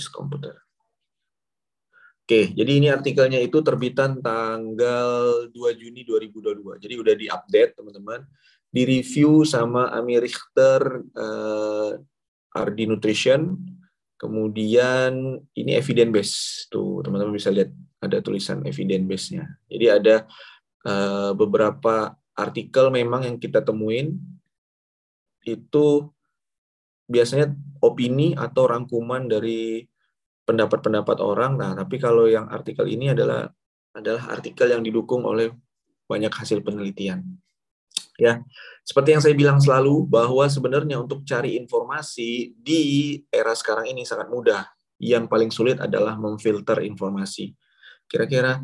this computer. Oke, jadi ini artikelnya itu terbitan tanggal 2 Juni 2022. Jadi udah di-update, teman-teman. Di-review sama Ami Richter uh, RD Nutrition. Kemudian ini evidence base. Tuh, teman-teman bisa lihat ada tulisan evidence base-nya. Jadi ada uh, beberapa artikel memang yang kita temuin itu biasanya opini atau rangkuman dari pendapat-pendapat orang. Nah, tapi kalau yang artikel ini adalah adalah artikel yang didukung oleh banyak hasil penelitian. Ya, seperti yang saya bilang selalu bahwa sebenarnya untuk cari informasi di era sekarang ini sangat mudah. Yang paling sulit adalah memfilter informasi. Kira-kira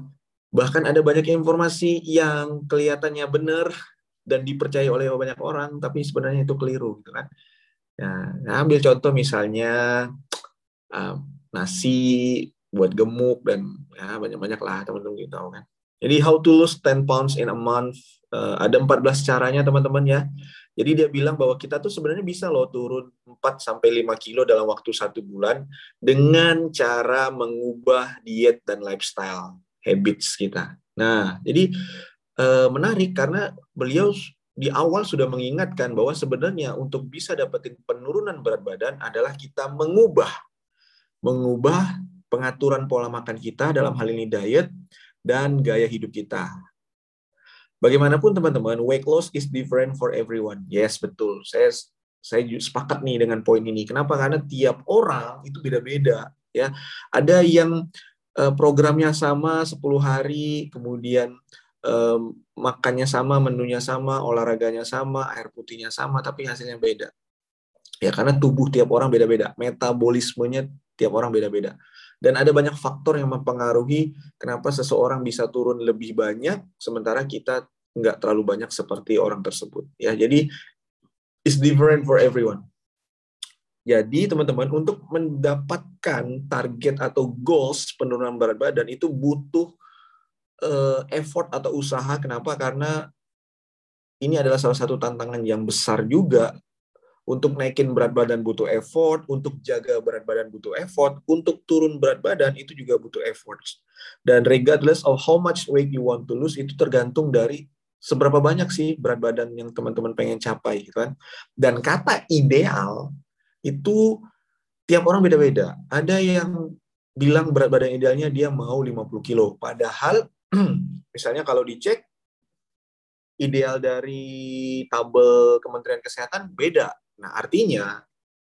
bahkan ada banyak informasi yang kelihatannya benar dan dipercaya oleh banyak orang, tapi sebenarnya itu keliru, gitu kan? Ya, nah, ambil contoh misalnya uh, nasi buat gemuk dan ya banyak-banyak lah teman-teman kita tahu kan. Jadi how to lose 10 pounds in a month uh, ada 14 caranya teman-teman ya. Jadi dia bilang bahwa kita tuh sebenarnya bisa loh turun 4 sampai 5 kilo dalam waktu satu bulan dengan cara mengubah diet dan lifestyle habits kita. Nah, jadi uh, menarik karena beliau di awal sudah mengingatkan bahwa sebenarnya untuk bisa dapetin penurunan berat badan adalah kita mengubah mengubah pengaturan pola makan kita dalam hal ini diet dan gaya hidup kita. Bagaimanapun teman-teman, weight loss is different for everyone. Yes, betul. Saya saya sepakat nih dengan poin ini. Kenapa? Karena tiap orang itu beda-beda, ya. Ada yang uh, programnya sama 10 hari, kemudian um, makannya sama, menunya sama, olahraganya sama, air putihnya sama, tapi hasilnya beda. Ya, karena tubuh tiap orang beda-beda, metabolismenya tiap orang beda-beda. Dan ada banyak faktor yang mempengaruhi kenapa seseorang bisa turun lebih banyak, sementara kita nggak terlalu banyak seperti orang tersebut. Ya, jadi it's different for everyone. Jadi teman-teman untuk mendapatkan target atau goals penurunan berat badan itu butuh uh, effort atau usaha. Kenapa? Karena ini adalah salah satu tantangan yang besar juga untuk naikin berat badan butuh effort, untuk jaga berat badan butuh effort, untuk turun berat badan itu juga butuh effort. Dan regardless of how much weight you want to lose itu tergantung dari seberapa banyak sih berat badan yang teman-teman pengen capai gitu kan. Dan kata ideal itu tiap orang beda-beda. Ada yang bilang berat badan idealnya dia mau 50 kilo. Padahal misalnya kalau dicek ideal dari tabel Kementerian Kesehatan beda Nah, artinya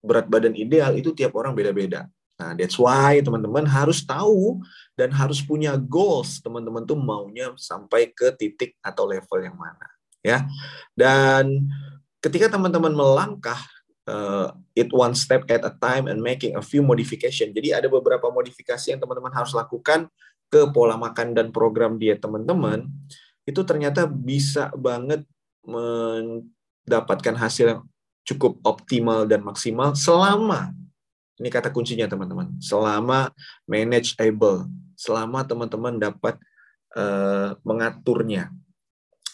berat badan ideal itu tiap orang beda-beda. Nah, that's why teman-teman harus tahu dan harus punya goals. Teman-teman tuh maunya sampai ke titik atau level yang mana, ya. Dan ketika teman-teman melangkah uh, it one step at a time and making a few modification. Jadi ada beberapa modifikasi yang teman-teman harus lakukan ke pola makan dan program diet teman-teman. Itu ternyata bisa banget mendapatkan hasil yang cukup optimal dan maksimal selama ini kata kuncinya teman-teman selama manageable selama teman-teman dapat uh, mengaturnya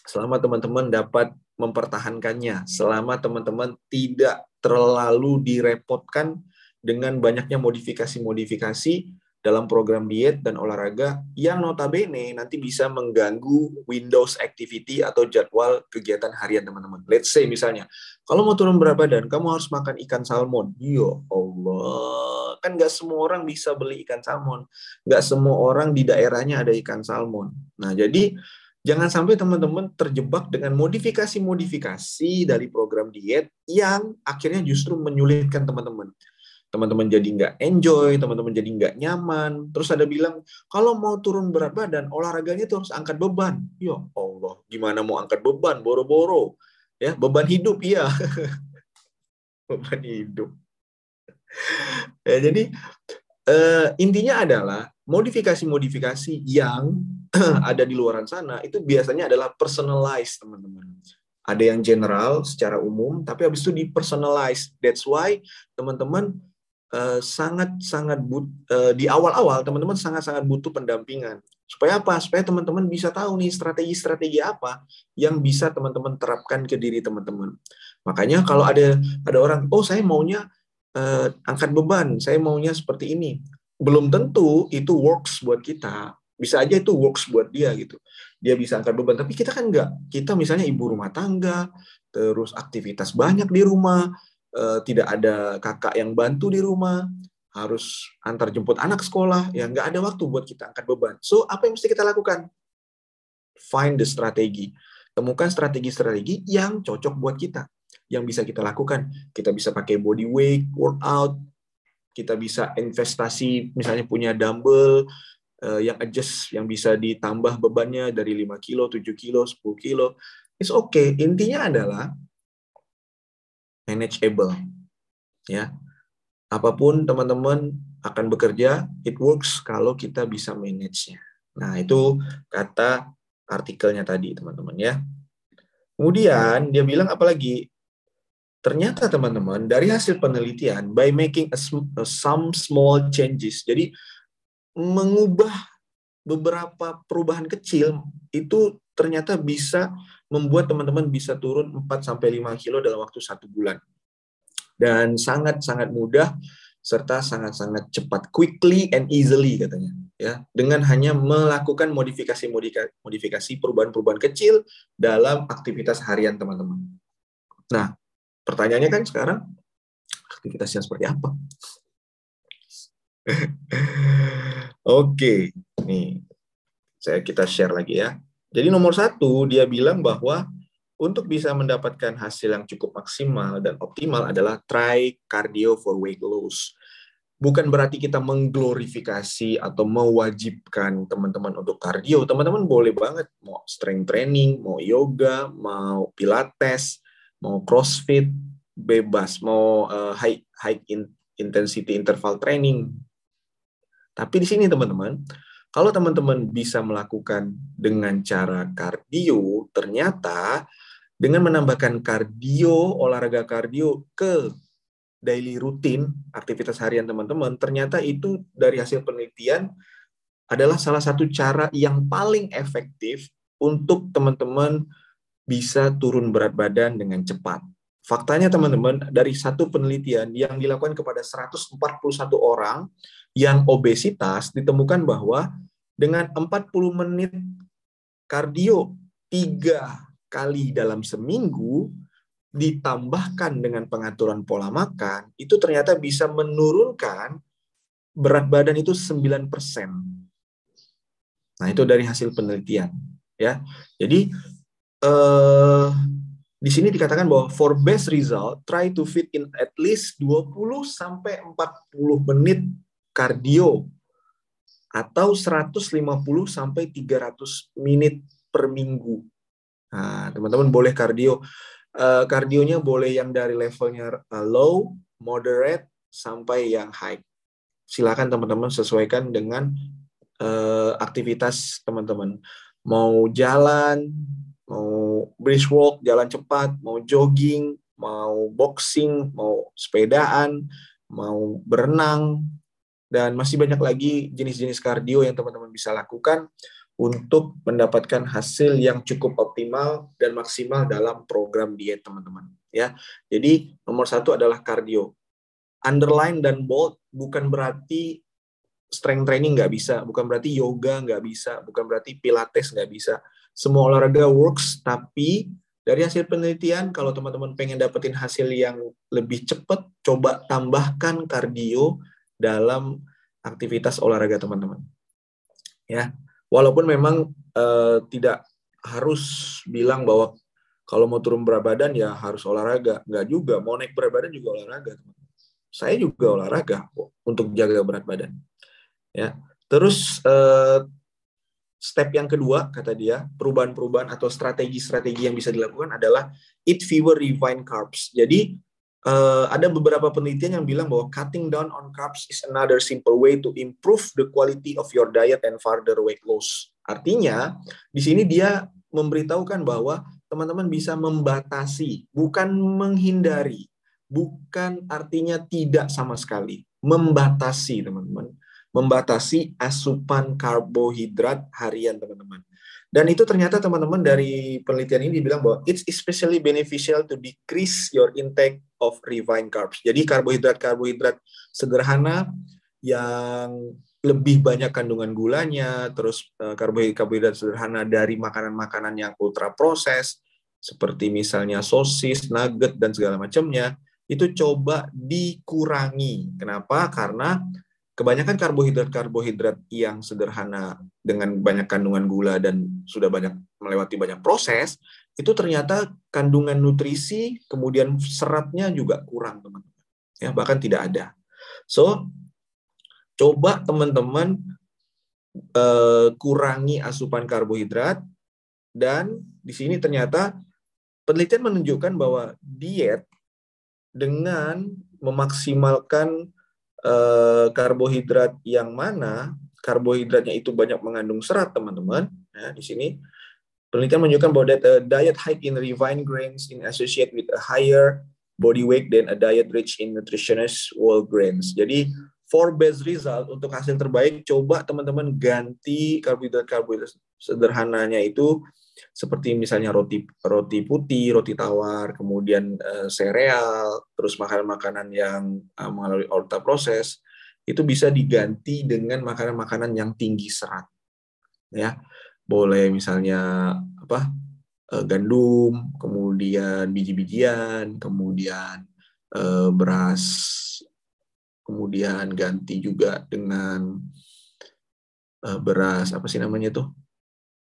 selama teman-teman dapat mempertahankannya selama teman-teman tidak terlalu direpotkan dengan banyaknya modifikasi-modifikasi dalam program diet dan olahraga yang notabene nanti bisa mengganggu Windows activity atau jadwal kegiatan harian teman-teman. Let's say misalnya, kalau mau turun berat badan, kamu harus makan ikan salmon. Ya Allah, kan nggak semua orang bisa beli ikan salmon. Nggak semua orang di daerahnya ada ikan salmon. Nah, jadi jangan sampai teman-teman terjebak dengan modifikasi-modifikasi dari program diet yang akhirnya justru menyulitkan teman-teman teman-teman jadi nggak enjoy, teman-teman jadi nggak nyaman. Terus ada bilang, kalau mau turun berat badan, olahraganya itu harus angkat beban. Ya Allah, gimana mau angkat beban? Boro-boro. Ya, beban hidup, iya. beban hidup. ya, jadi uh, intinya adalah modifikasi-modifikasi yang ada di luar sana itu biasanya adalah personalized, teman-teman ada yang general secara umum, tapi habis itu di personalize. That's why teman-teman Eh, sangat sangat but, uh, di awal-awal teman-teman sangat-sangat butuh pendampingan. Supaya apa? Supaya teman-teman bisa tahu nih strategi-strategi apa yang bisa teman-teman terapkan ke diri teman-teman. Makanya kalau ada ada orang, oh saya maunya uh, angkat beban, saya maunya seperti ini. Belum tentu itu works buat kita. Bisa aja itu works buat dia gitu. Dia bisa angkat beban, tapi kita kan enggak. Kita misalnya ibu rumah tangga, terus aktivitas banyak di rumah, uh, tidak ada kakak yang bantu di rumah, harus antar jemput anak sekolah, ya nggak ada waktu buat kita angkat beban. So, apa yang mesti kita lakukan? Find the strategi. Temukan strategi-strategi yang cocok buat kita yang bisa kita lakukan. Kita bisa pakai body weight, workout, kita bisa investasi misalnya punya dumbbell uh, yang adjust yang bisa ditambah bebannya dari 5 kilo, 7 kilo, 10 kilo. It's okay. Intinya adalah manageable. Ya. Apa pun teman-teman akan bekerja, it works kalau kita bisa manage-nya. Nah, itu kata artikelnya tadi, teman-teman ya. Kemudian dia bilang apalagi Ternyata teman-teman dari hasil penelitian by making a, a some small changes. Jadi mengubah beberapa perubahan kecil itu ternyata bisa membuat teman-teman bisa turun 4 sampai 5 kilo dalam waktu satu bulan. Dan sangat-sangat mudah serta sangat-sangat cepat quickly and easily katanya ya dengan hanya melakukan modifikasi modifikasi perubahan-perubahan kecil dalam aktivitas harian teman-teman. Nah, Pertanyaannya kan sekarang aktivitasnya seperti apa? Oke, nih saya kita share lagi ya. Jadi nomor satu dia bilang bahwa untuk bisa mendapatkan hasil yang cukup maksimal dan optimal adalah try cardio for weight loss. Bukan berarti kita mengglorifikasi atau mewajibkan teman-teman untuk cardio. Teman-teman boleh banget mau strength training, mau yoga, mau pilates, mau crossfit bebas mau uh, high high in, intensity interval training tapi di sini teman-teman kalau teman-teman bisa melakukan dengan cara kardio ternyata dengan menambahkan kardio olahraga kardio ke daily rutin aktivitas harian teman-teman ternyata itu dari hasil penelitian adalah salah satu cara yang paling efektif untuk teman-teman bisa turun berat badan dengan cepat. Faktanya teman-teman, dari satu penelitian yang dilakukan kepada 141 orang yang obesitas ditemukan bahwa dengan 40 menit kardio tiga kali dalam seminggu ditambahkan dengan pengaturan pola makan, itu ternyata bisa menurunkan berat badan itu 9%. Nah, itu dari hasil penelitian ya. Jadi uh, di sini dikatakan bahwa for best result try to fit in at least 20 sampai 40 menit kardio atau 150 sampai 300 menit per minggu. Nah, teman-teman boleh kardio. Uh, kardionya boleh yang dari levelnya uh, low, moderate, sampai yang high. Silakan teman-teman sesuaikan dengan uh, aktivitas teman-teman. Mau jalan, mau brisk walk, jalan cepat, mau jogging, mau boxing, mau sepedaan, mau berenang, dan masih banyak lagi jenis-jenis kardio yang teman-teman bisa lakukan untuk mendapatkan hasil yang cukup optimal dan maksimal dalam program diet teman-teman. Ya, jadi nomor satu adalah kardio. Underline dan bold bukan berarti strength training nggak bisa, bukan berarti yoga nggak bisa, bukan berarti pilates nggak bisa semua olahraga works, tapi dari hasil penelitian, kalau teman-teman pengen dapetin hasil yang lebih cepat, coba tambahkan kardio dalam aktivitas olahraga teman-teman. Ya, walaupun memang uh, tidak harus bilang bahwa kalau mau turun berat badan ya harus olahraga, nggak juga. Mau naik berat badan juga olahraga. Saya juga olahraga untuk jaga berat badan. Ya, terus uh, step yang kedua kata dia perubahan-perubahan atau strategi-strategi yang bisa dilakukan adalah eat fewer refined carbs. Jadi uh, ada beberapa penelitian yang bilang bahwa cutting down on carbs is another simple way to improve the quality of your diet and further weight loss. Artinya di sini dia memberitahukan bahwa teman-teman bisa membatasi, bukan menghindari, bukan artinya tidak sama sekali, membatasi teman-teman membatasi asupan karbohidrat harian teman-teman. Dan itu ternyata teman-teman dari penelitian ini dibilang bahwa it's especially beneficial to decrease your intake of refined carbs. Jadi karbohidrat-karbohidrat sederhana yang lebih banyak kandungan gulanya, terus eh, karbohidrat sederhana dari makanan-makanan yang ultra proses seperti misalnya sosis, nugget dan segala macamnya, itu coba dikurangi. Kenapa? Karena kebanyakan karbohidrat-karbohidrat yang sederhana dengan banyak kandungan gula dan sudah banyak melewati banyak proses, itu ternyata kandungan nutrisi kemudian seratnya juga kurang, teman-teman. Ya, bahkan tidak ada. So, coba teman-teman eh, kurangi asupan karbohidrat dan di sini ternyata penelitian menunjukkan bahwa diet dengan memaksimalkan eh, karbohidrat yang mana? Karbohidratnya itu banyak mengandung serat teman-teman. Ya, di sini penelitian menunjukkan bahwa that a diet high in refined grains in associate with a higher body weight than a diet rich in nutritious whole grains. Jadi for best result untuk hasil terbaik coba teman-teman ganti karbohidrat karbohidrat sederhananya itu seperti misalnya roti roti putih, roti tawar, kemudian uh, sereal, terus makanan-makanan yang uh, melalui ultra proses itu bisa diganti dengan makanan-makanan yang tinggi serat. Ya. Boleh misalnya apa? Uh, gandum, kemudian biji-bijian, kemudian uh, beras kemudian ganti juga dengan beras apa sih namanya tuh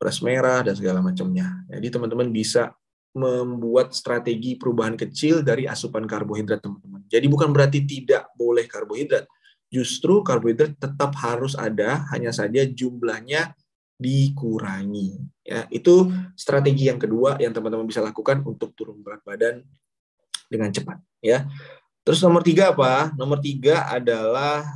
beras merah, dan segala macamnya. Jadi teman-teman bisa membuat strategi perubahan kecil dari asupan karbohidrat teman-teman. Jadi bukan berarti tidak boleh karbohidrat. Justru karbohidrat tetap harus ada, hanya saja jumlahnya dikurangi. Ya, itu strategi yang kedua yang teman-teman bisa lakukan untuk turun berat badan dengan cepat. Ya, terus nomor tiga apa? Nomor tiga adalah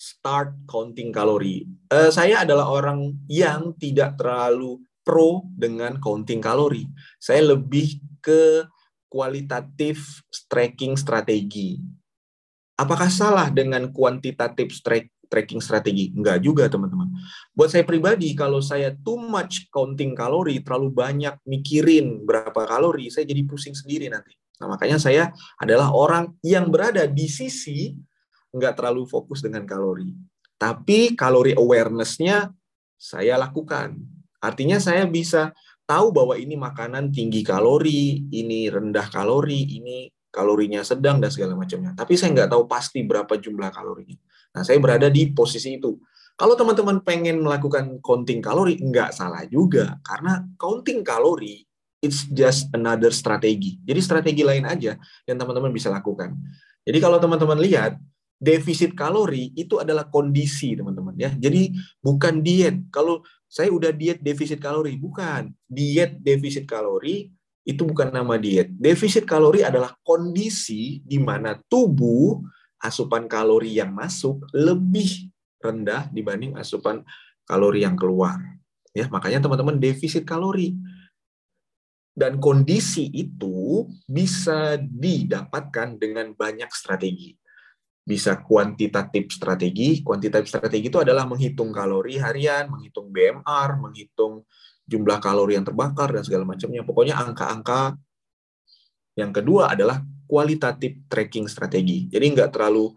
start counting kalori. Uh, saya adalah orang yang tidak terlalu pro dengan counting kalori. Saya lebih ke kualitatif tracking strategi. Apakah salah dengan kuantitatif tracking strategi? Enggak juga, teman-teman. Buat saya pribadi, kalau saya too much counting kalori, terlalu banyak mikirin berapa kalori, saya jadi pusing sendiri nanti. Nah, makanya saya adalah orang yang berada di sisi nggak terlalu fokus dengan kalori. Tapi kalori awareness-nya saya lakukan. Artinya saya bisa tahu bahwa ini makanan tinggi kalori, ini rendah kalori, ini kalorinya sedang dan segala macamnya. Tapi saya nggak tahu pasti berapa jumlah kalorinya. Nah, saya berada di posisi itu. Kalau teman-teman pengen melakukan counting kalori, nggak salah juga. Karena counting kalori, it's just another strategi. Jadi strategi lain aja yang teman-teman bisa lakukan. Jadi kalau teman-teman lihat, defisit kalori itu adalah kondisi teman-teman ya. Jadi bukan diet. Kalau saya udah diet defisit kalori, bukan. Diet defisit kalori itu bukan nama diet. Defisit kalori adalah kondisi di mana tubuh asupan kalori yang masuk lebih rendah dibanding asupan kalori yang keluar. Ya, makanya teman-teman defisit kalori. Dan kondisi itu bisa didapatkan dengan banyak strategi bisa kuantitatif strategi. Kuantitatif strategi itu adalah menghitung kalori harian, menghitung BMR, menghitung jumlah kalori yang terbakar dan segala macamnya. Pokoknya angka-angka. Yang kedua adalah kualitatif tracking strategi. Jadi nggak terlalu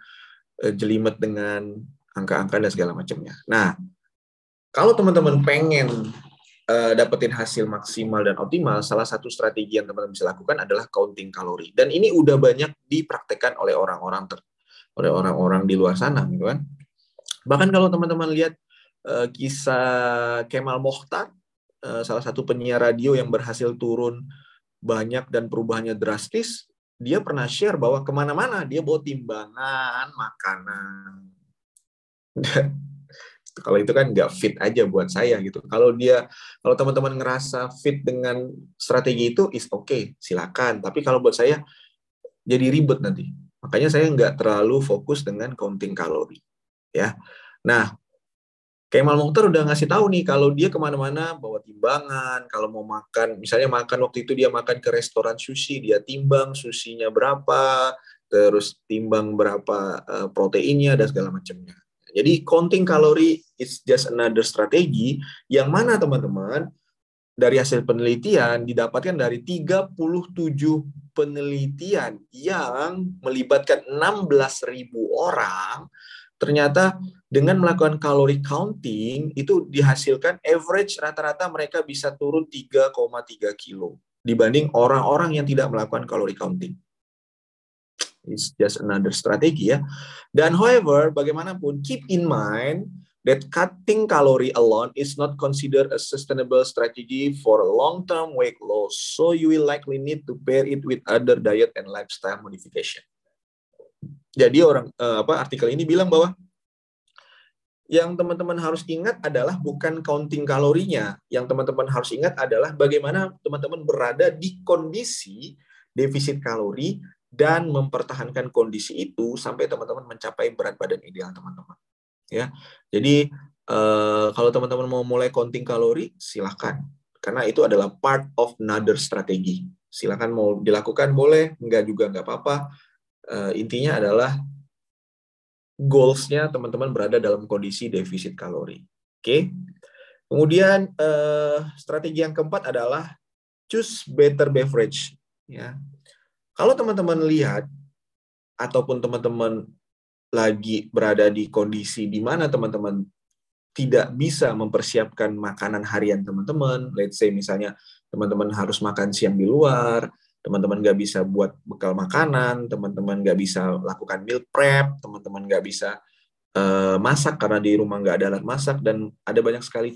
eh, jelimet dengan angka-angka dan segala macamnya. Nah, kalau teman-teman pengen uh, dapetin hasil maksimal dan optimal, salah satu strategi yang teman-teman bisa lakukan adalah counting kalori. Dan ini udah banyak dipraktekkan oleh orang-orang ter oleh orang-orang di luar sana gitu kan. Bahkan kalau teman-teman lihat uh, kisah Kemal Mokhtar, uh, salah satu penyiar radio yang berhasil turun banyak dan perubahannya drastis, dia pernah share bahwa ke mana-mana dia bawa timbangan makanan. kalau itu kan nggak fit aja buat saya gitu. Kalau dia, kalau teman-teman ngerasa fit dengan strategi itu, is okay, silakan. Tapi kalau buat saya jadi ribet nanti. Makanya saya nggak terlalu fokus dengan counting kalori. Ya, nah Kemal Mokhtar udah ngasih tahu nih kalau dia ke mana-mana bawa timbangan, kalau mau makan, misalnya makan waktu itu dia makan ke restoran sushi, dia timbang susinya berapa, terus timbang berapa uh, proteinnya dan segala macamnya. Jadi counting kalori is just another strategi yang mana teman-teman dari hasil penelitian didapatkan dari 37 penelitian yang melibatkan 16.000 orang, ternyata dengan melakukan kalori counting itu dihasilkan average rata-rata mereka bisa turun 3,3 kilo dibanding orang-orang yang tidak melakukan kalori counting. It's just another strategi ya. Dan however, bagaimanapun keep in mind that cutting calorie alone is not considered a sustainable strategy for long-term weight loss. So you will likely need to pair it with other diet and lifestyle modification. Jadi orang uh, apa artikel ini bilang bahwa yang teman-teman harus ingat adalah bukan counting kalorinya. Yang teman-teman harus ingat adalah bagaimana teman-teman berada di kondisi defisit kalori dan mempertahankan kondisi itu sampai teman-teman mencapai berat badan ideal teman-teman. Ya, jadi eh, kalau teman-teman mau mulai counting kalori, silahkan. Karena itu adalah part of another strategi. Silahkan mau dilakukan boleh, enggak juga enggak apa-apa. Eh, intinya adalah goals-nya teman-teman berada dalam kondisi defisit kalori. Oke. Kemudian eh, strategi yang keempat adalah choose better beverage. Ya, kalau teman-teman lihat ataupun teman-teman lagi berada di kondisi di mana teman-teman tidak bisa mempersiapkan makanan harian teman-teman, let's say misalnya teman-teman harus makan siang di luar, teman-teman nggak bisa buat bekal makanan, teman-teman nggak bisa lakukan meal prep, teman-teman nggak bisa uh, masak karena di rumah nggak ada alat masak dan ada banyak sekali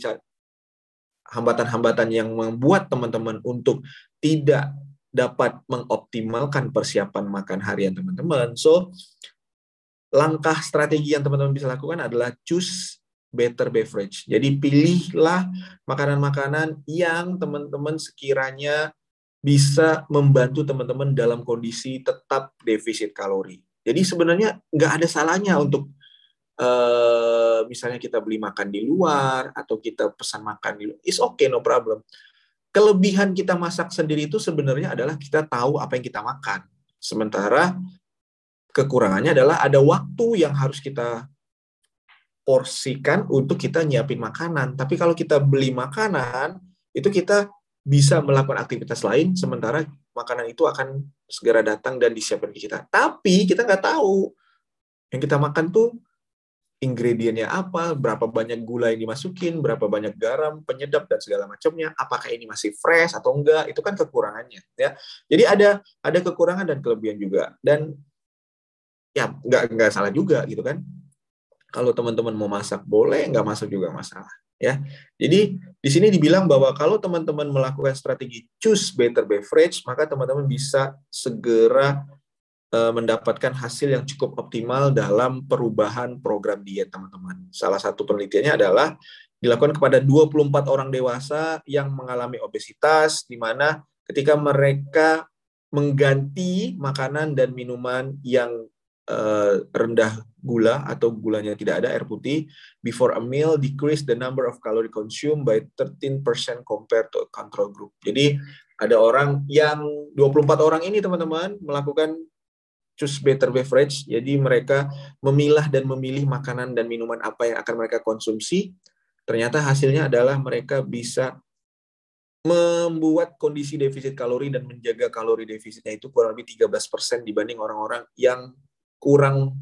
hambatan-hambatan yang membuat teman-teman untuk tidak dapat mengoptimalkan persiapan makan harian teman-teman. So, langkah strategi yang teman-teman bisa lakukan adalah choose better beverage. Jadi pilihlah makanan-makanan yang teman-teman sekiranya bisa membantu teman-teman dalam kondisi tetap defisit kalori. Jadi sebenarnya nggak ada salahnya untuk uh, misalnya kita beli makan di luar atau kita pesan makan di luar. It's okay, no problem kelebihan kita masak sendiri itu sebenarnya adalah kita tahu apa yang kita makan. Sementara kekurangannya adalah ada waktu yang harus kita porsikan untuk kita nyiapin makanan. Tapi kalau kita beli makanan, itu kita bisa melakukan aktivitas lain, sementara makanan itu akan segera datang dan disiapkan ke kita. Tapi kita nggak tahu yang kita makan tuh ingredientnya apa, berapa banyak gula yang dimasukin, berapa banyak garam, penyedap dan segala macamnya, apakah ini masih fresh atau enggak, itu kan kekurangannya ya. Jadi ada ada kekurangan dan kelebihan juga. Dan ya nggak nggak salah juga gitu kan. Kalau teman-teman mau masak boleh, nggak masak juga masalah ya. Jadi di sini dibilang bahwa kalau teman-teman melakukan strategi choose better beverage, maka teman-teman bisa segera Eh, mendapatkan hasil yang cukup optimal dalam perubahan program diet teman-teman. Salah satu penelitiannya adalah dilakukan kepada 24 orang dewasa yang mengalami obesitas di mana ketika mereka mengganti makanan dan minuman yang uh, rendah gula atau gulanya tidak ada air putih before a meal decrease the number of calorie consumed by 13% compared to a control group. Jadi ada orang yang 24 orang ini teman-teman melakukan choose better beverage. Jadi mereka memilah dan memilih makanan dan minuman apa yang akan mereka konsumsi. Ternyata hasilnya adalah mereka bisa membuat kondisi defisit kalori dan menjaga kalori defisitnya itu kurang lebih 13% dibanding orang-orang yang kurang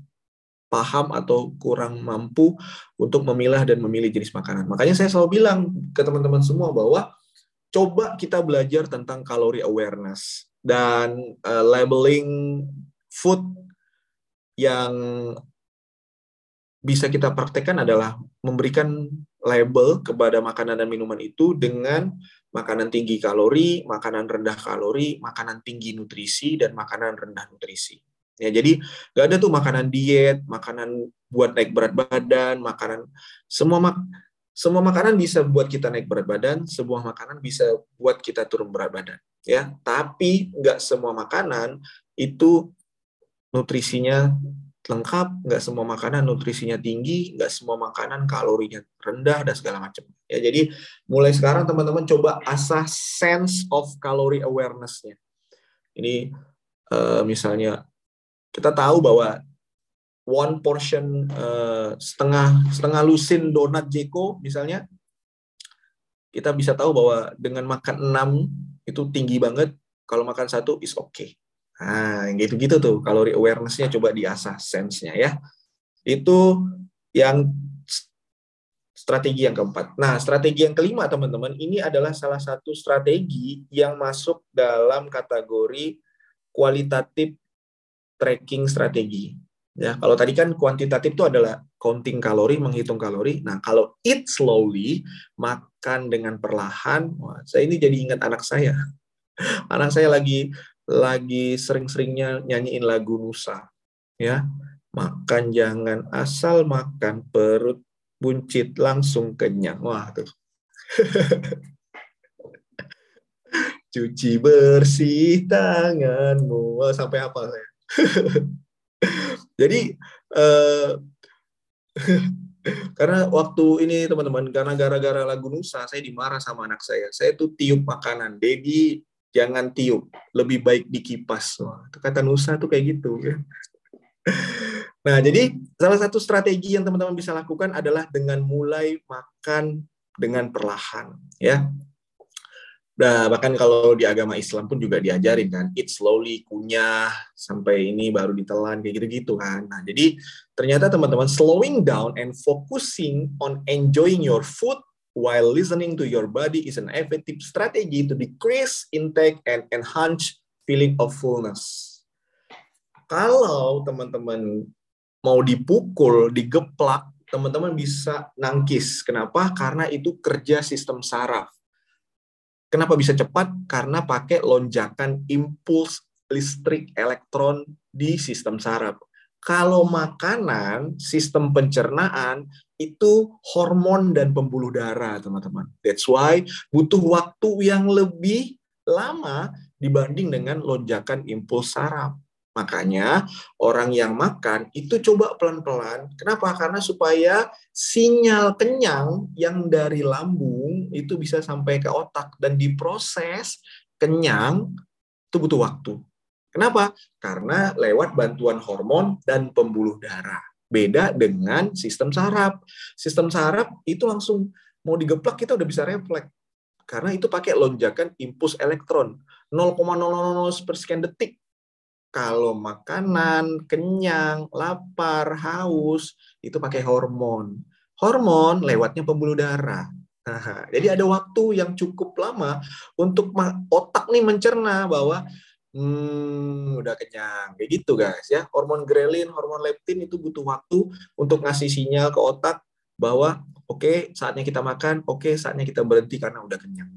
paham atau kurang mampu untuk memilah dan memilih jenis makanan. Makanya saya selalu bilang ke teman-teman semua bahwa coba kita belajar tentang kalori awareness dan uh, labeling food yang bisa kita praktekkan adalah memberikan label kepada makanan dan minuman itu dengan makanan tinggi kalori, makanan rendah kalori, makanan tinggi nutrisi, dan makanan rendah nutrisi. Ya, jadi nggak ada tuh makanan diet, makanan buat naik berat badan, makanan semua mak semua makanan bisa buat kita naik berat badan, sebuah makanan bisa buat kita turun berat badan. Ya, tapi nggak semua makanan itu nutrisinya lengkap, nggak semua makanan nutrisinya tinggi, nggak semua makanan kalorinya rendah dan segala macam. Ya, jadi mulai sekarang teman-teman coba asah sense of calorie awareness-nya. Ini uh, misalnya kita tahu bahwa one portion uh, setengah setengah lusin donat Jeko misalnya kita bisa tahu bahwa dengan makan 6 itu tinggi banget, kalau makan satu is okay. Nah, gitu-gitu tuh kalori awareness-nya coba diasah sense-nya ya. Itu yang strategi yang keempat. Nah, strategi yang kelima teman-teman, ini adalah salah satu strategi yang masuk dalam kategori kualitatif tracking strategi. Ya, kalau tadi kan kuantitatif itu adalah counting kalori, menghitung kalori. Nah, kalau eat slowly, makan dengan perlahan, wah, saya ini jadi ingat anak saya. Anak saya lagi lagi sering-seringnya nyanyiin lagu Nusa. Ya, makan jangan asal makan perut buncit langsung kenyang. Wah, tuh. Cuci bersih tanganmu. Sampai apa saya? Jadi eh, karena waktu ini teman-teman karena gara-gara lagu Nusa saya dimarah sama anak saya. Saya tuh tiup makanan. Dedi jangan tiup, lebih baik dikipas. Wah, kata Nusa tuh kayak gitu. Nah, jadi salah satu strategi yang teman-teman bisa lakukan adalah dengan mulai makan dengan perlahan, ya. Nah, bahkan kalau di agama Islam pun juga diajarin kan, eat slowly, kunyah, sampai ini baru ditelan, kayak gitu-gitu kan. Nah, jadi ternyata teman-teman slowing down and focusing on enjoying your food while listening to your body is an effective strategy to decrease intake and enhance feeling of fullness. Kalau teman-teman mau dipukul, digeplak, teman-teman bisa nangkis. Kenapa? Karena itu kerja sistem saraf Kenapa bisa cepat? Karena pakai lonjakan impuls listrik elektron di sistem saraf. Kalau makanan, sistem pencernaan itu hormon dan pembuluh darah, teman-teman. That's why butuh waktu yang lebih lama dibanding dengan lonjakan impuls saraf. Makanya orang yang makan itu coba pelan-pelan. Kenapa? Karena supaya sinyal kenyang yang dari lambung itu bisa sampai ke otak dan diproses kenyang itu butuh waktu. Kenapa? Karena lewat bantuan hormon dan pembuluh darah. Beda dengan sistem saraf. Sistem saraf itu langsung mau digeplak kita udah bisa refleks. Karena itu pakai lonjakan impuls elektron 0,000 per sekian detik kalau makanan, kenyang, lapar, haus, itu pakai hormon. Hormon lewatnya pembuluh darah. Nah, jadi ada waktu yang cukup lama untuk otak nih mencerna bahwa hmm, udah kenyang. Kayak gitu guys ya. Hormon grelin, hormon leptin itu butuh waktu untuk ngasih sinyal ke otak bahwa oke okay, saatnya kita makan, oke okay, saatnya kita berhenti karena udah kenyang.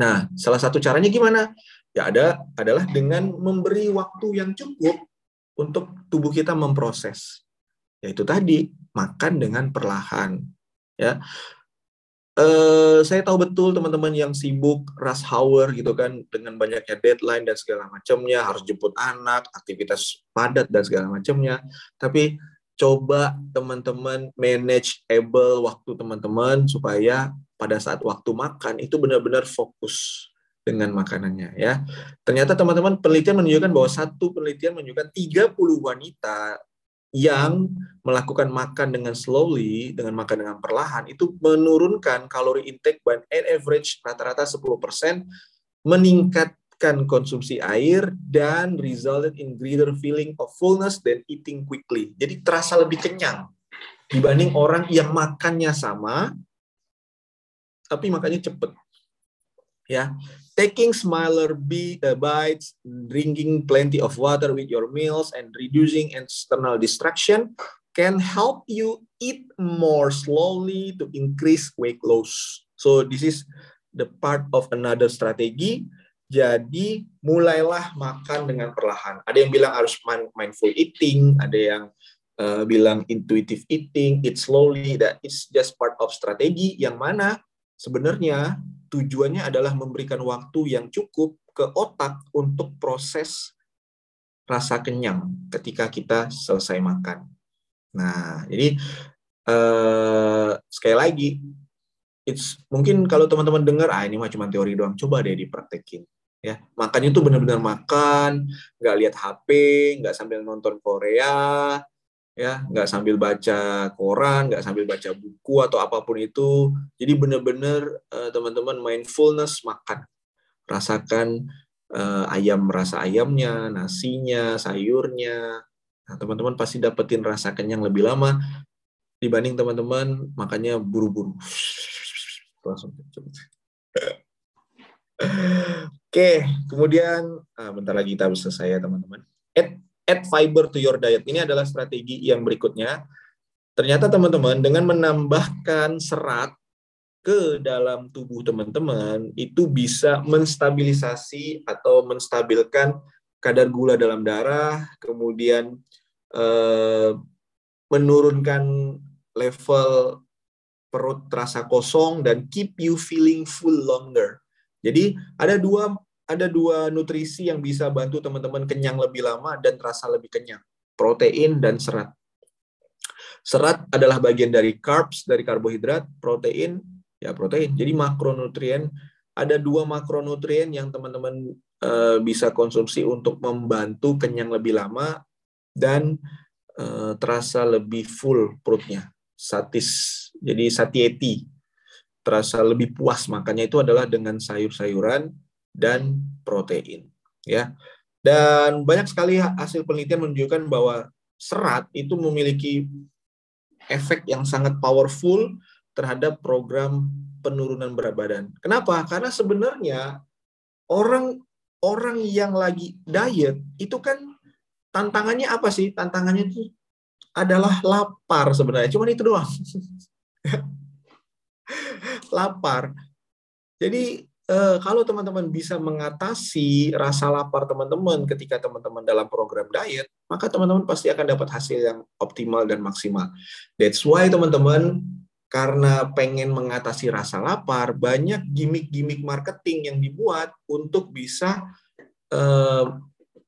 Nah, salah satu caranya gimana? Ya ada adalah dengan memberi waktu yang cukup untuk tubuh kita memproses. Yaitu tadi makan dengan perlahan. Ya, Uh, saya tahu betul teman-teman yang sibuk rush hour gitu kan dengan banyaknya deadline dan segala macamnya harus jemput anak aktivitas padat dan segala macamnya tapi coba teman-teman manage able waktu teman-teman supaya pada saat waktu makan itu benar-benar fokus dengan makanannya ya. Ternyata teman-teman penelitian menunjukkan bahwa satu penelitian menunjukkan 30 wanita yang melakukan makan dengan slowly, dengan makan dengan perlahan, itu menurunkan kalori intake by an average rata-rata 10%, meningkatkan konsumsi air, dan resulted in greater feeling of fullness than eating quickly. Jadi terasa lebih kenyang dibanding orang yang makannya sama, tapi makannya cepet ya. Taking smaller uh, bites drinking plenty of water with your meals and reducing external distraction can help you eat more slowly to increase weight loss. So this is the part of another strategy jadi mulailah makan dengan perlahan. Ada yang bilang harus mindful eating ada yang uh, bilang intuitive eating eat slowly that is just part of strategi yang mana sebenarnya tujuannya adalah memberikan waktu yang cukup ke otak untuk proses rasa kenyang ketika kita selesai makan. Nah, jadi eh, sekali lagi, it's mungkin kalau teman-teman dengar, ah ini mah cuma teori doang, coba deh dipraktekin. Ya, makannya tuh benar-benar makan, nggak lihat HP, nggak sambil nonton Korea, ya nggak sambil baca koran nggak sambil baca buku atau apa pun itu. Jadi benar-benar uh, teman-teman mindfulness makan. Rasakan uh, ayam rasa ayamnya nasinya sayurnya. Nah teman-teman pasti dapetin rasa kenyang lebih lama dibanding teman-teman makannya buru-buru. Langsung. Oke, kemudian ah, bentar lagi kita selesai ya teman-teman. Add fiber to your diet. Ini adalah strategi yang berikutnya. Ternyata teman-teman dengan menambahkan serat ke dalam tubuh teman-teman itu bisa menstabilisasi atau menstabilkan kadar gula dalam darah, kemudian eh, menurunkan level perut terasa kosong dan keep you feeling full longer. Jadi ada dua ada dua nutrisi yang bisa bantu teman-teman kenyang lebih lama dan terasa lebih kenyang. Protein dan serat. Serat adalah bagian dari carbs, dari karbohidrat, protein, ya protein. Jadi makronutrien, ada dua makronutrien yang teman-teman uh, bisa konsumsi untuk membantu kenyang lebih lama dan uh, terasa lebih full perutnya, satis. Jadi satiety terasa lebih puas makannya itu adalah dengan sayur-sayuran dan protein ya dan banyak sekali hasil penelitian menunjukkan bahwa serat itu memiliki efek yang sangat powerful terhadap program penurunan berat badan. Kenapa? Karena sebenarnya orang orang yang lagi diet itu kan tantangannya apa sih? Tantangannya itu adalah lapar sebenarnya. Cuman itu doang. lapar. Jadi eh, kalau teman-teman bisa mengatasi rasa lapar teman-teman ketika teman-teman dalam program diet, maka teman-teman pasti akan dapat hasil yang optimal dan maksimal. That's why teman-teman karena pengen mengatasi rasa lapar, banyak gimmick-gimmick marketing yang dibuat untuk bisa eh,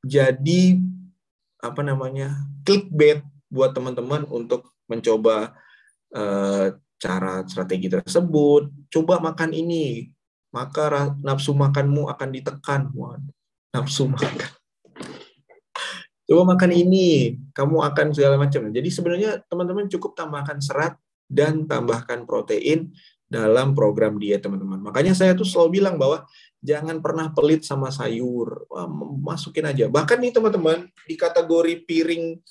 jadi apa namanya clickbait buat teman-teman untuk mencoba eh, cara strategi tersebut, coba makan ini, maka nafsu makanmu akan ditekan. Nafsu makan. Coba makan ini, kamu akan segala macam. Jadi sebenarnya teman-teman cukup tambahkan serat dan tambahkan protein dalam program diet teman-teman. Makanya saya tuh selalu bilang bahwa jangan pernah pelit sama sayur. Masukin aja. Bahkan nih teman-teman di kategori piring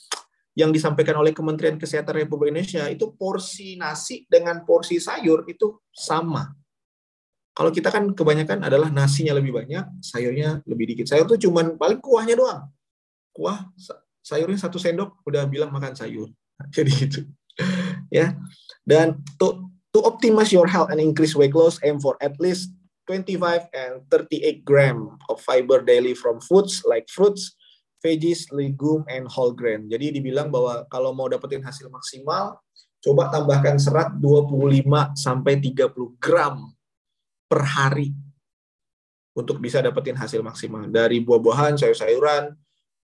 yang disampaikan oleh Kementerian Kesehatan Republik Indonesia itu porsi nasi dengan porsi sayur itu sama. Kalau kita kan kebanyakan adalah nasinya lebih banyak, sayurnya lebih dikit. Sayur tuh cuman paling kuahnya doang. Kuah sayurnya satu sendok udah bilang makan sayur. Jadi gitu. ya. Dan to to optimize your health and increase weight loss, aim for at least 25 and 38 gram of fiber daily from foods like fruits, veggies, legume, and whole grain. Jadi dibilang bahwa kalau mau dapetin hasil maksimal, coba tambahkan serat 25 sampai 30 gram per hari untuk bisa dapetin hasil maksimal dari buah-buahan, sayur-sayuran,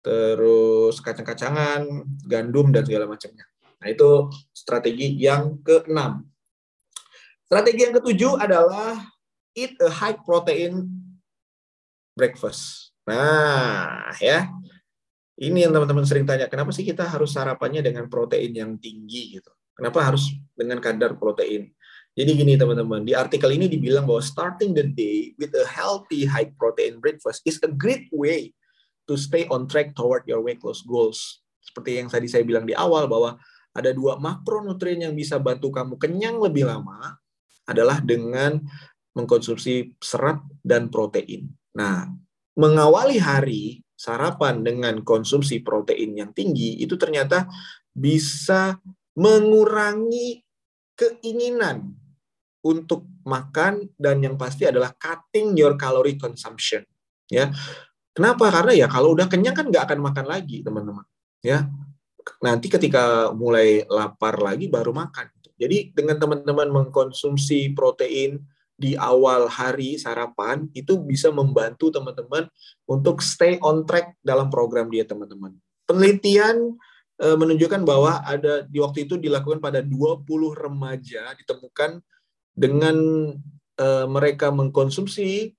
terus kacang-kacangan, gandum dan segala macamnya. Nah, itu strategi yang keenam. Strategi yang ketujuh adalah eat a high protein breakfast. Nah, ya. Ini yang teman-teman sering tanya, kenapa sih kita harus sarapannya dengan protein yang tinggi gitu? Kenapa harus dengan kadar protein? Jadi gini teman-teman, di artikel ini dibilang bahwa starting the day with a healthy high protein breakfast is a great way to stay on track toward your weight loss goals. Seperti yang tadi saya bilang di awal bahwa ada dua makronutrien yang bisa bantu kamu kenyang lebih lama adalah dengan mengkonsumsi serat dan protein. Nah, mengawali hari sarapan dengan konsumsi protein yang tinggi itu ternyata bisa mengurangi keinginan untuk makan dan yang pasti adalah cutting your calorie consumption ya. Kenapa? Karena ya kalau udah kenyang kan nggak akan makan lagi teman-teman ya. Nanti ketika mulai lapar lagi baru makan. Jadi dengan teman-teman mengkonsumsi protein di awal hari sarapan itu bisa membantu teman-teman untuk stay on track dalam program dia teman-teman. Penelitian e, menunjukkan bahwa ada di waktu itu dilakukan pada 20 remaja ditemukan dengan e, mereka mengkonsumsi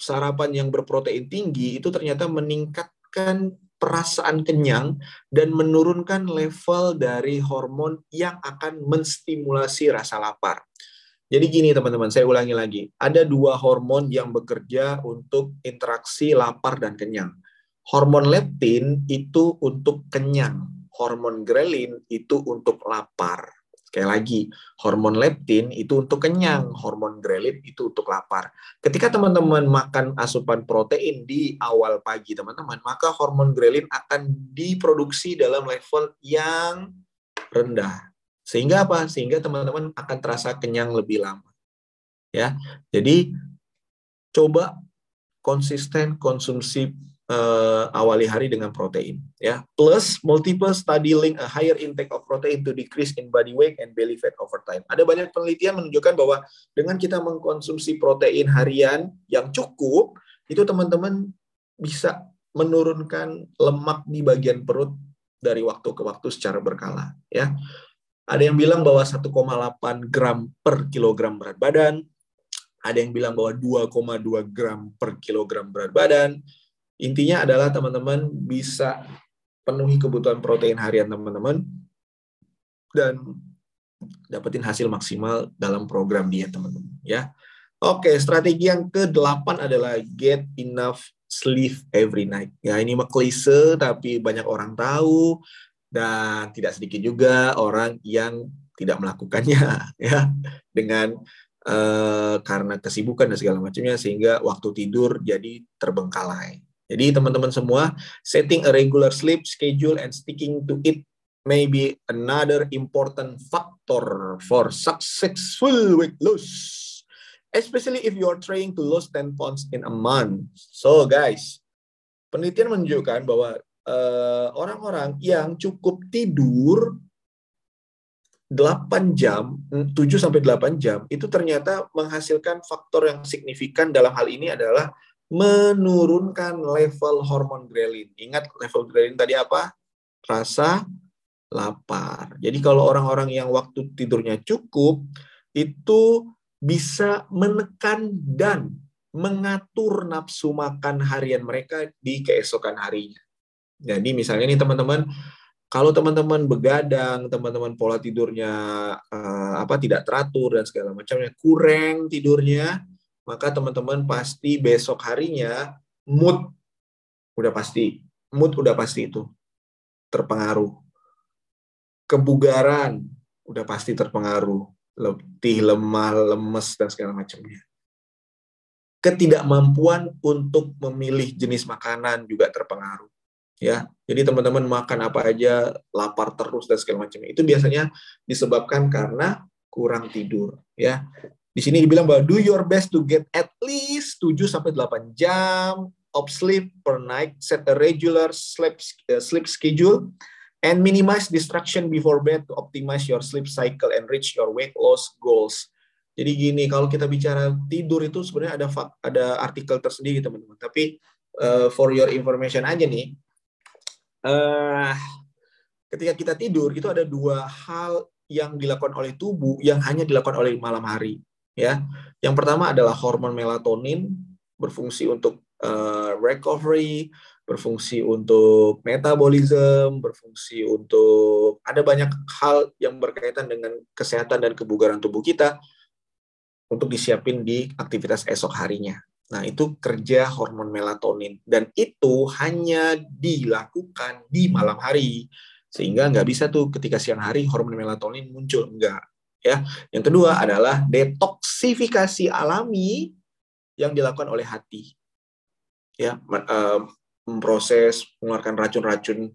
sarapan yang berprotein tinggi itu ternyata meningkatkan perasaan kenyang dan menurunkan level dari hormon yang akan menstimulasi rasa lapar. Jadi gini teman-teman, saya ulangi lagi. Ada dua hormon yang bekerja untuk interaksi lapar dan kenyang. Hormon leptin itu untuk kenyang, hormon grelin itu untuk lapar. Sekali lagi, hormon leptin itu untuk kenyang, hormon grelin itu untuk lapar. Ketika teman-teman makan asupan protein di awal pagi, teman-teman, maka hormon grelin akan diproduksi dalam level yang rendah. Sehingga apa? Sehingga teman-teman akan terasa kenyang lebih lama. Ya. Jadi coba konsisten konsumsi uh, awali hari dengan protein ya. Plus multiple study link a higher intake of protein to decrease in body weight and belly fat over time. Ada banyak penelitian menunjukkan bahwa dengan kita mengkonsumsi protein harian yang cukup itu teman-teman bisa menurunkan lemak di bagian perut dari waktu ke waktu secara berkala ya. Ada yang bilang bahwa 1,8 gram per kilogram berat badan. Ada yang bilang bahwa 2,2 gram per kilogram berat badan Intinya adalah teman-teman bisa penuhi kebutuhan protein harian teman-teman dan dapetin hasil maksimal dalam program diet teman-teman ya. Oke, strategi yang ke-8 adalah get enough sleep every night. Ya, ini mah klise tapi banyak orang tahu dan tidak sedikit juga orang yang tidak melakukannya ya dengan uh, karena kesibukan dan segala macamnya sehingga waktu tidur jadi terbengkalai. Jadi teman-teman semua, setting a regular sleep schedule and sticking to it may be another important factor for successful weight loss. Especially if you are trying to lose 10 pounds in a month. So guys, penelitian menunjukkan bahwa eh, orang-orang uh, yang cukup tidur 8 jam, 7 sampai 8 jam itu ternyata menghasilkan faktor yang signifikan dalam hal ini adalah menurunkan level hormon grelin. Ingat level grelin tadi apa? Rasa lapar. Jadi kalau orang-orang yang waktu tidurnya cukup itu bisa menekan dan mengatur nafsu makan harian mereka di keesokan harinya. Jadi misalnya nih teman-teman, kalau teman-teman begadang, teman-teman pola tidurnya uh, apa tidak teratur dan segala macamnya, kurang tidurnya, maka teman-teman pasti besok harinya mood udah pasti, mood udah pasti itu terpengaruh. Kebugaran udah pasti terpengaruh, letih, lemah, lemes dan segala macamnya. Ketidakmampuan untuk memilih jenis makanan juga terpengaruh. Ya, jadi teman-teman makan apa aja, lapar terus dan segala macamnya. Itu biasanya disebabkan karena kurang tidur, ya. Di sini dibilang bahwa do your best to get at least 7 sampai 8 jam of sleep per night, set a regular sleep uh, sleep schedule and minimize distraction before bed to optimize your sleep cycle and reach your weight loss goals. Jadi gini, kalau kita bicara tidur itu sebenarnya ada ada artikel tersendiri teman-teman. Tapi uh, for your information aja nih, uh, ketika kita tidur itu ada dua hal yang dilakukan oleh tubuh yang hanya dilakukan oleh malam hari ya. Yang pertama adalah hormon melatonin berfungsi untuk uh, recovery, berfungsi untuk metabolisme, berfungsi untuk ada banyak hal yang berkaitan dengan kesehatan dan kebugaran tubuh kita untuk disiapin di aktivitas esok harinya. Nah, itu kerja hormon melatonin dan itu hanya dilakukan di malam hari sehingga nggak bisa tuh ketika siang hari hormon melatonin muncul enggak ya. Yang kedua adalah detoksifikasi alami yang dilakukan oleh hati. Ya, memproses mengeluarkan racun-racun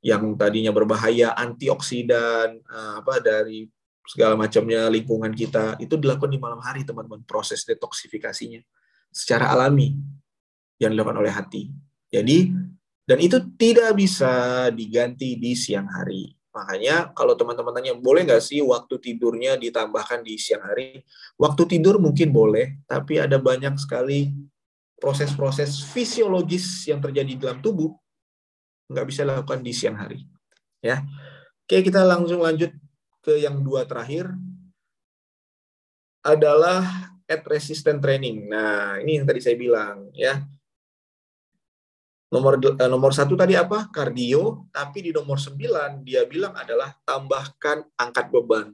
yang tadinya berbahaya, antioksidan apa dari segala macamnya lingkungan kita itu dilakukan di malam hari teman-teman proses detoksifikasinya secara alami yang dilakukan oleh hati. Jadi dan itu tidak bisa diganti di siang hari. Makanya kalau teman-teman tanya, boleh nggak sih waktu tidurnya ditambahkan di siang hari? Waktu tidur mungkin boleh, tapi ada banyak sekali proses-proses fisiologis yang terjadi dalam tubuh nggak bisa dilakukan di siang hari. Ya, Oke, kita langsung lanjut ke yang dua terakhir adalah at resistant training. Nah, ini yang tadi saya bilang ya. Nomor uh, nomor satu tadi apa? Kardio. Tapi di nomor sembilan dia bilang adalah tambahkan angkat beban.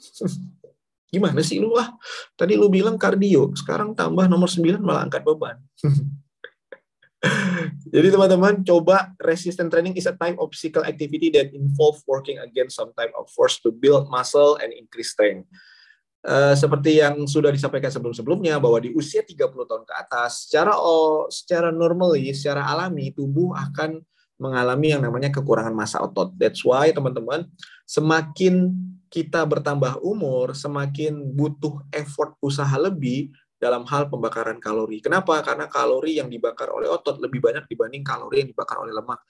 Gimana sih lu ah? Tadi lu bilang kardio, sekarang tambah nomor sembilan malah angkat beban. Jadi teman-teman coba resistance training is a type of physical activity that involve working against some type of force to build muscle and increase strength. Uh, seperti yang sudah disampaikan sebelum-sebelumnya bahwa di usia 30 tahun ke atas secara oh, secara normally, secara alami tubuh akan mengalami yang namanya kekurangan massa otot. That's why teman-teman semakin kita bertambah umur, semakin butuh effort usaha lebih dalam hal pembakaran kalori. Kenapa? Karena kalori yang dibakar oleh otot lebih banyak dibanding kalori yang dibakar oleh lemak.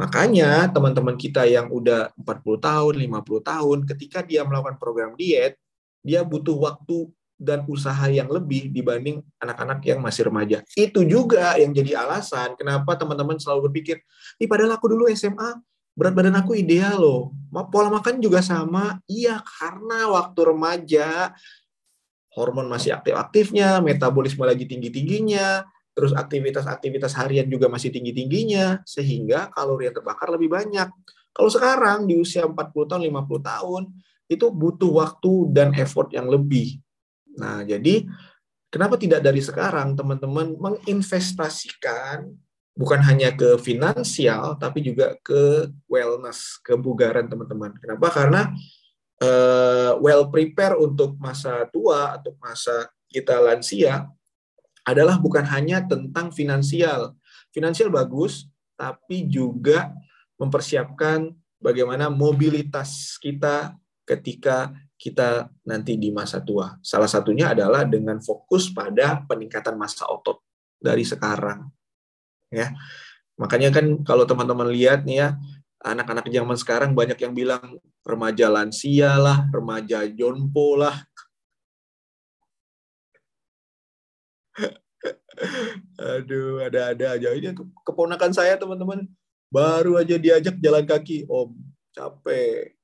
Makanya teman-teman kita yang udah 40 tahun, 50 tahun, ketika dia melakukan program diet, dia butuh waktu dan usaha yang lebih dibanding anak-anak yang masih remaja. Itu juga yang jadi alasan kenapa teman-teman selalu berpikir, ih padahal aku dulu SMA, berat badan aku ideal loh. Pola makan juga sama. Iya, karena waktu remaja hormon masih aktif-aktifnya, metabolisme lagi tinggi-tingginya, terus aktivitas-aktivitas harian juga masih tinggi-tingginya, sehingga kalori yang terbakar lebih banyak. Kalau sekarang di usia 40 tahun, 50 tahun, itu butuh waktu dan effort yang lebih. Nah, jadi kenapa tidak dari sekarang teman-teman menginvestasikan bukan hanya ke finansial, tapi juga ke wellness, kebugaran teman-teman. Kenapa? Karena uh, well prepare untuk masa tua atau masa kita lansia adalah bukan hanya tentang finansial. Finansial bagus, tapi juga mempersiapkan bagaimana mobilitas kita ketika kita nanti di masa tua. Salah satunya adalah dengan fokus pada peningkatan masa otot dari sekarang. Ya. Makanya kan kalau teman-teman lihat nih ya, anak-anak zaman sekarang banyak yang bilang remaja lansia lah, remaja jompo lah. Aduh, ada-ada aja. Ini keponakan saya teman-teman baru aja diajak jalan kaki, Om. Capek.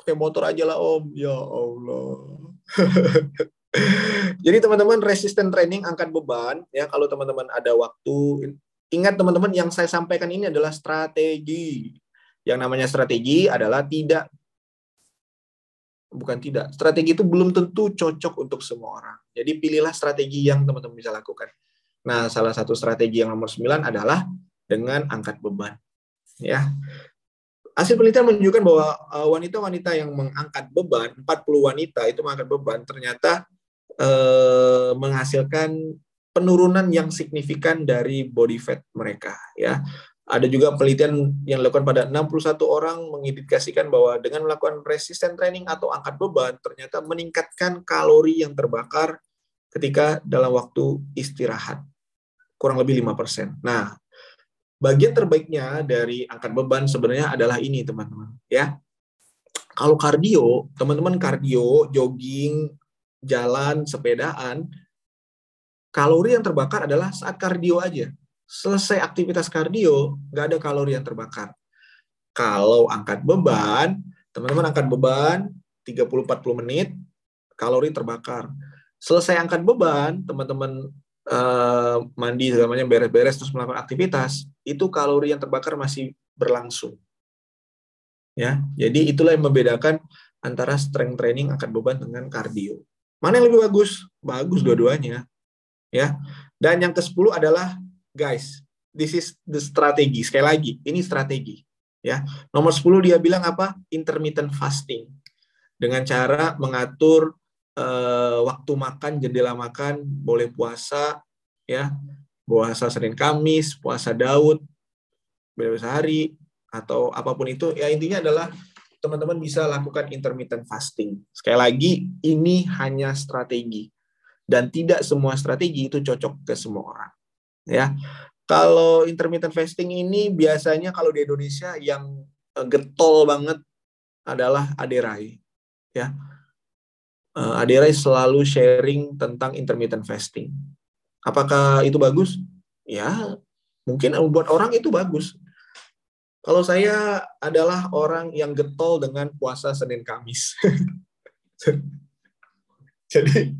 Pakai motor aja lah, Om. Ya Allah. Jadi teman-teman resisten training angkat beban ya kalau teman-teman ada waktu ingat teman-teman yang saya sampaikan ini adalah strategi yang namanya strategi adalah tidak bukan tidak. Strategi itu belum tentu cocok untuk semua orang. Jadi pilihlah strategi yang teman-teman bisa lakukan. Nah, salah satu strategi yang nomor 9 adalah dengan angkat beban. Ya. Hasil penelitian menunjukkan bahwa eh, wanita-wanita yang mengangkat beban, 40 wanita itu mengangkat beban ternyata eh, menghasilkan penurunan yang signifikan dari body fat mereka ya. Ada juga penelitian yang dilakukan pada 61 orang mengindikasikan bahwa dengan melakukan resisten training atau angkat beban ternyata meningkatkan kalori yang terbakar ketika dalam waktu istirahat. Kurang lebih 5%. Nah, bagian terbaiknya dari angkat beban sebenarnya adalah ini, teman-teman, ya. Kalau kardio, teman-teman kardio, jogging, jalan, sepedaan, kalori yang terbakar adalah saat kardio aja selesai aktivitas kardio, nggak ada kalori yang terbakar. Kalau angkat beban, teman-teman angkat beban 30-40 menit, kalori terbakar. Selesai angkat beban, teman-teman uh, mandi segalanya beres-beres terus melakukan aktivitas, itu kalori yang terbakar masih berlangsung. Ya, jadi itulah yang membedakan antara strength training angkat beban dengan kardio. Mana yang lebih bagus? Bagus dua-duanya. Ya. Dan yang ke-10 adalah guys, this is the strategi. Sekali lagi, ini strategi. Ya, nomor 10 dia bilang apa? Intermittent fasting. Dengan cara mengatur uh, waktu makan, jendela makan, boleh puasa, ya, puasa Senin Kamis, puasa Daud, bebas hari, atau apa pun itu. Ya intinya adalah teman-teman bisa lakukan intermittent fasting. Sekali lagi, ini hanya strategi dan tidak semua strategi itu cocok ke semua orang ya. Kalau intermittent fasting ini biasanya kalau di Indonesia yang eh, getol banget adalah Aderai, ya. Aderai selalu sharing tentang intermittent fasting. Apakah itu bagus? Ya, mungkin buat orang itu bagus. Kalau saya adalah orang yang getol dengan puasa Senin Kamis. Jadi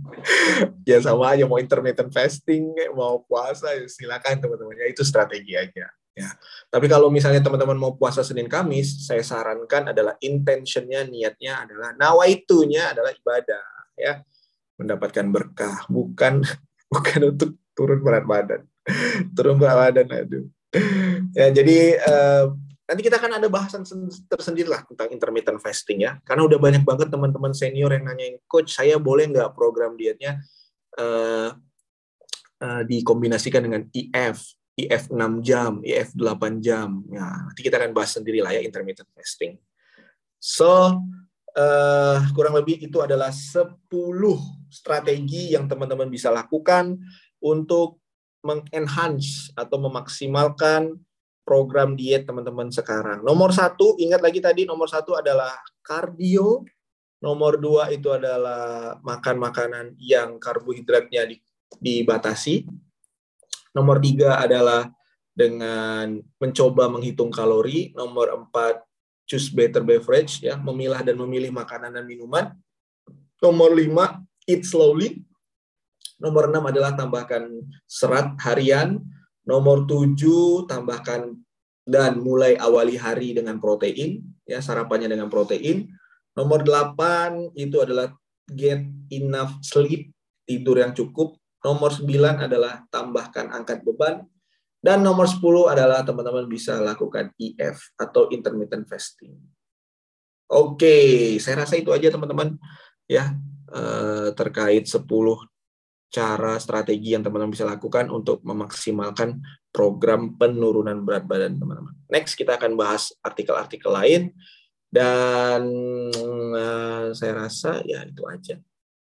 ya sama aja mau intermittent fasting, mau puasa ya silakan teman-teman. Ya itu strategi aja. Ya. Tapi kalau misalnya teman-teman mau puasa Senin Kamis, saya sarankan adalah intentionnya, niatnya adalah nawaitunya adalah ibadah, ya, mendapatkan berkah, bukan bukan untuk turun berat badan, turun berat badan, aduh. Ya, jadi uh, nanti kita akan ada bahasan tersendiri lah tentang intermittent fasting ya, karena udah banyak banget teman-teman senior yang nanyain, coach saya boleh nggak program dietnya? Uh, uh, dikombinasikan dengan IF, IF 6 jam, IF 8 jam. Ya, nanti kita akan bahas sendiri lah ya intermittent fasting. So, uh, kurang lebih itu adalah 10 strategi yang teman-teman bisa lakukan untuk mengenhance atau memaksimalkan program diet teman-teman sekarang. Nomor satu, ingat lagi tadi nomor satu adalah kardio. Nomor dua itu adalah makan makanan yang karbohidratnya dibatasi. Nomor tiga adalah dengan mencoba menghitung kalori. Nomor empat, choose better beverage, ya, memilah dan memilih makanan dan minuman. Nomor lima, eat slowly. Nomor enam adalah tambahkan serat harian. Nomor tujuh, tambahkan dan mulai awali hari dengan protein, ya sarapannya dengan protein. Nomor delapan itu adalah get enough sleep, tidur yang cukup. Nomor sembilan adalah tambahkan angkat beban. Dan nomor sepuluh adalah teman-teman bisa lakukan EF atau intermittent fasting. Oke, saya rasa itu aja teman-teman ya eh, terkait 10 cara strategi yang teman-teman bisa lakukan untuk memaksimalkan program penurunan berat badan teman-teman. Next kita akan bahas artikel-artikel lain dan uh, saya rasa ya itu aja.